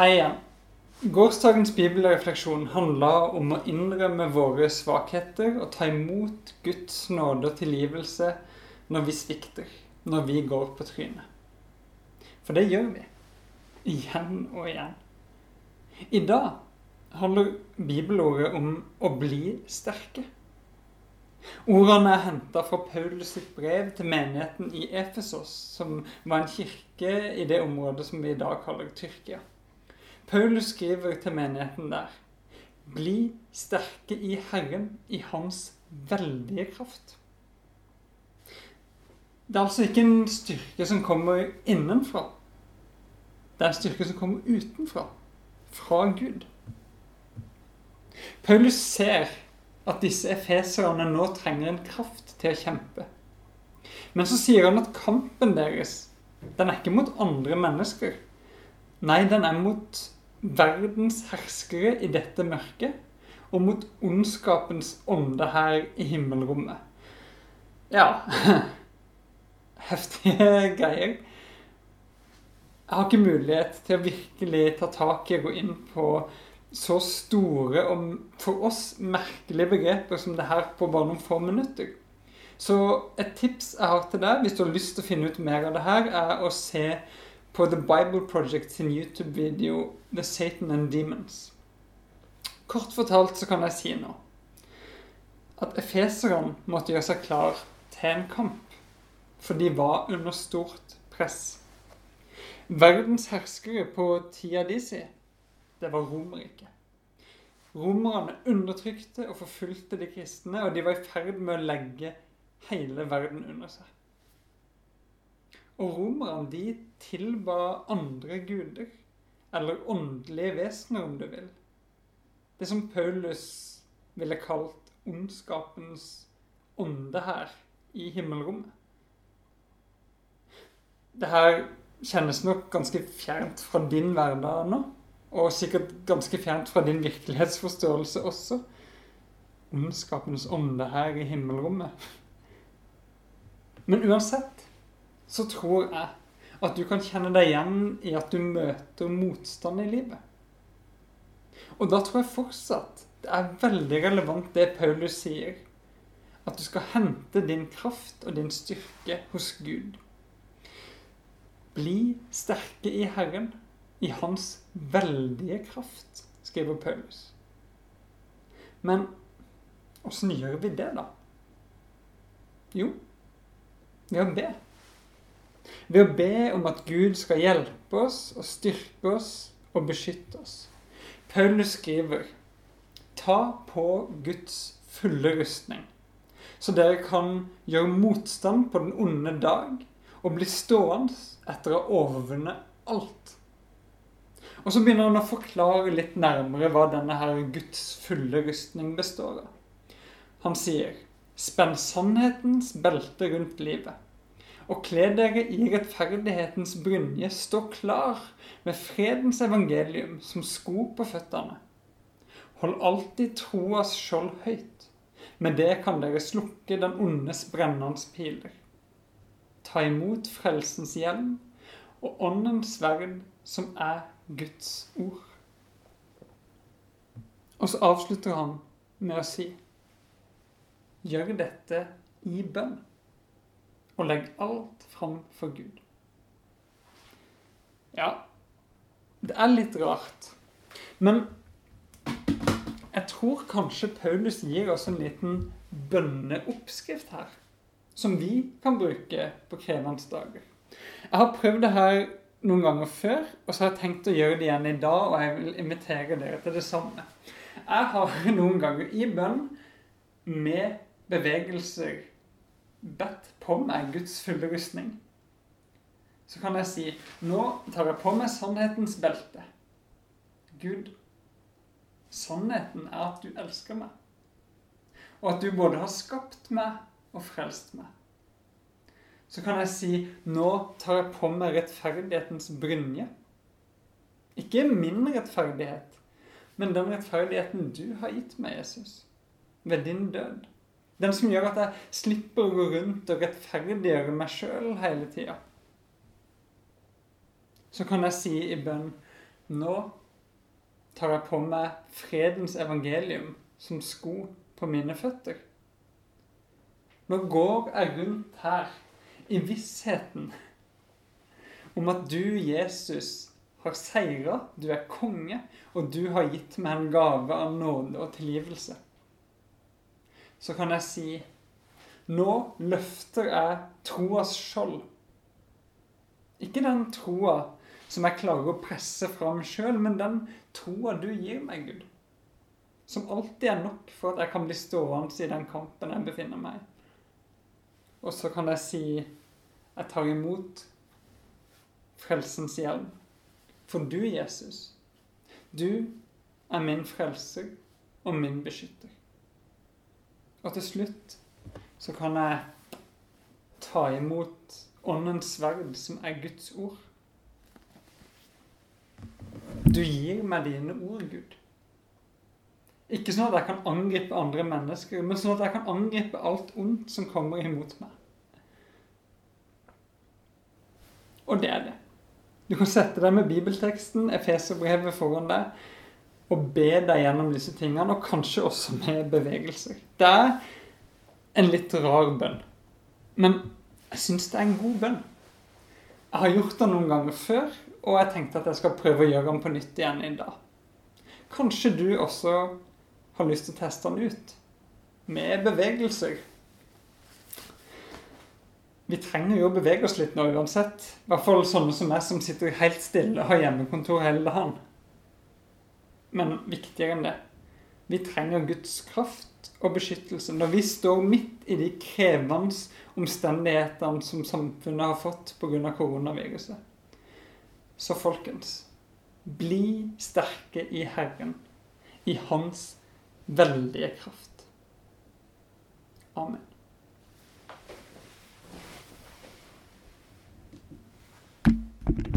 Hei igjen. Gårsdagens bibelrefleksjon handla om å innrømme våre svakheter og ta imot Guds nåde og tilgivelse når vi svikter, når vi går på trynet. For det gjør vi. Igjen og igjen. I dag handler bibelordet om å bli sterke. Ordene er henta fra Paulus sitt brev til menigheten i Efesos, som var en kirke i det området som vi i dag kaller Tyrkia. Paulus skriver til menigheten der Bli sterke i Herren, i Hans veldige kraft. Det er altså ikke en styrke som kommer innenfra. Det er en styrke som kommer utenfra. Fra Gud. Paulus ser at disse efeserne nå trenger en kraft til å kjempe. Men så sier han at kampen deres, den er ikke mot andre mennesker. Nei, den er mot verdens herskere i dette mørket og mot ondskapens ånde her i himmelrommet. Ja Heftige greier. Jeg har ikke mulighet til å virkelig ta tak i og gå inn på så store og for oss merkelige begreper som det her på bare noen få minutter. Så et tips jeg har til deg, hvis du har lyst til å finne ut mer av det her, er å se på The Bible Project sin YouTube-video The Satan and Demons. Kort fortalt så kan jeg si nå at efeseren måtte gjøre seg klar til en kamp, for de var under stort press. Verdens herskere på tida de si, det var Romerriket. Romerne undertrykte og forfulgte de kristne, og de var i ferd med å legge hele verden under seg. Og romerne de tilba andre guder, eller åndelige vesener, om du vil. Det som Paulus ville kalt ondskapens ånde her i himmelrommet. Det her kjennes nok ganske fjernt fra din hverdag nå, og sikkert ganske fjernt fra din virkelighetsforståelse også. Ondskapens ånde her i himmelrommet. Men uansett så tror jeg at du kan kjenne deg igjen i at du møter motstand i livet. Og da tror jeg fortsatt det er veldig relevant det Paulus sier. At du skal hente din kraft og din styrke hos Gud. Bli sterke i Herren, i Hans veldige kraft, skriver Paulus. Men åssen gjør vi det, da? Jo, ved å be. Ved å be om at Gud skal hjelpe oss og styrke oss og beskytte oss. Paulus skriver Ta på Guds fulle rustning, så dere kan gjøre motstand på den onde dag og bli stående etter å ha overvunnet alt. Og så begynner han å forklare litt nærmere hva denne her Guds fulle rustning består av. Han sier Spenn sannhetens belte rundt livet og kle dere i rettferdighetens brynje, stå klar med fredens evangelium som sko på føttene. Hold alltid troas skjold høyt, med det kan dere slukke den ondes brennende piler. Ta imot frelsens hjelm og åndens sverd, som er Guds ord. Og så avslutter han med å si Gjør dette i bønn og legg alt fram for Gud. Ja, det er litt rart. Men jeg tror kanskje Paulus gir oss en liten bønneoppskrift her. Som vi kan bruke på krevende dager. Jeg har prøvd det her noen ganger før, og så har jeg tenkt å gjøre det igjen i dag, og jeg vil invitere dere til det samme. Jeg har noen ganger i bønn med bevegelser bedt på meg Guds fulle rustning, så kan jeg si nå tar jeg på meg sannhetens belte. Gud, sannheten er at du elsker meg, og at du både har skapt meg og frelst meg. Så kan jeg si nå tar jeg på meg rettferdighetens brynje. Ikke min rettferdighet, men den rettferdigheten du har gitt meg, Jesus, ved din død. Den som gjør at jeg slipper å gå rundt og rettferdiggjøre meg sjøl hele tida. Så kan jeg si i bønn Nå tar jeg på meg fredens evangelium som sko på mine føtter. Nå går jeg rundt her i vissheten om at du, Jesus, har seira, du er konge, og du har gitt meg en gave av nåde og tilgivelse. Så kan jeg si nå løfter jeg troas skjold. Ikke den troa som jeg klarer å presse fram sjøl, men den troa du gir meg, Gud. Som alltid er nok for at jeg kan bli stående i den kampen jeg befinner meg i. Og så kan jeg si jeg tar imot frelsens hjelm. For du, Jesus, du er min frelser og min beskytter. Og til slutt så kan jeg ta imot Åndens sverd, som er Guds ord. Du gir meg dine ord, Gud. Ikke sånn at jeg kan angripe andre mennesker, men sånn at jeg kan angripe alt ondt som kommer imot meg. Og det er det. Du kan sette deg med bibelteksten, Efeserbrevet, foran deg og be deg gjennom disse tingene, og kanskje også med bevegelser. Det er en litt rar bønn, men jeg syns det er en god bønn. Jeg har gjort den noen ganger før, og jeg tenkte at jeg skal prøve å gjøre den på nytt igjen i dag. Kanskje du også har lyst til å teste den ut, med bevegelser. Vi trenger jo å bevege oss litt nå uansett. I hvert fall sånne som meg, som sitter helt stille og har hjemmekontor hele dagen. Men viktigere enn det vi trenger Guds kraft og beskyttelse når vi står midt i de krevende omstendighetene som samfunnet har fått pga. koronaviruset. Så folkens, bli sterke i Herren, i Hans veldige kraft. Amen.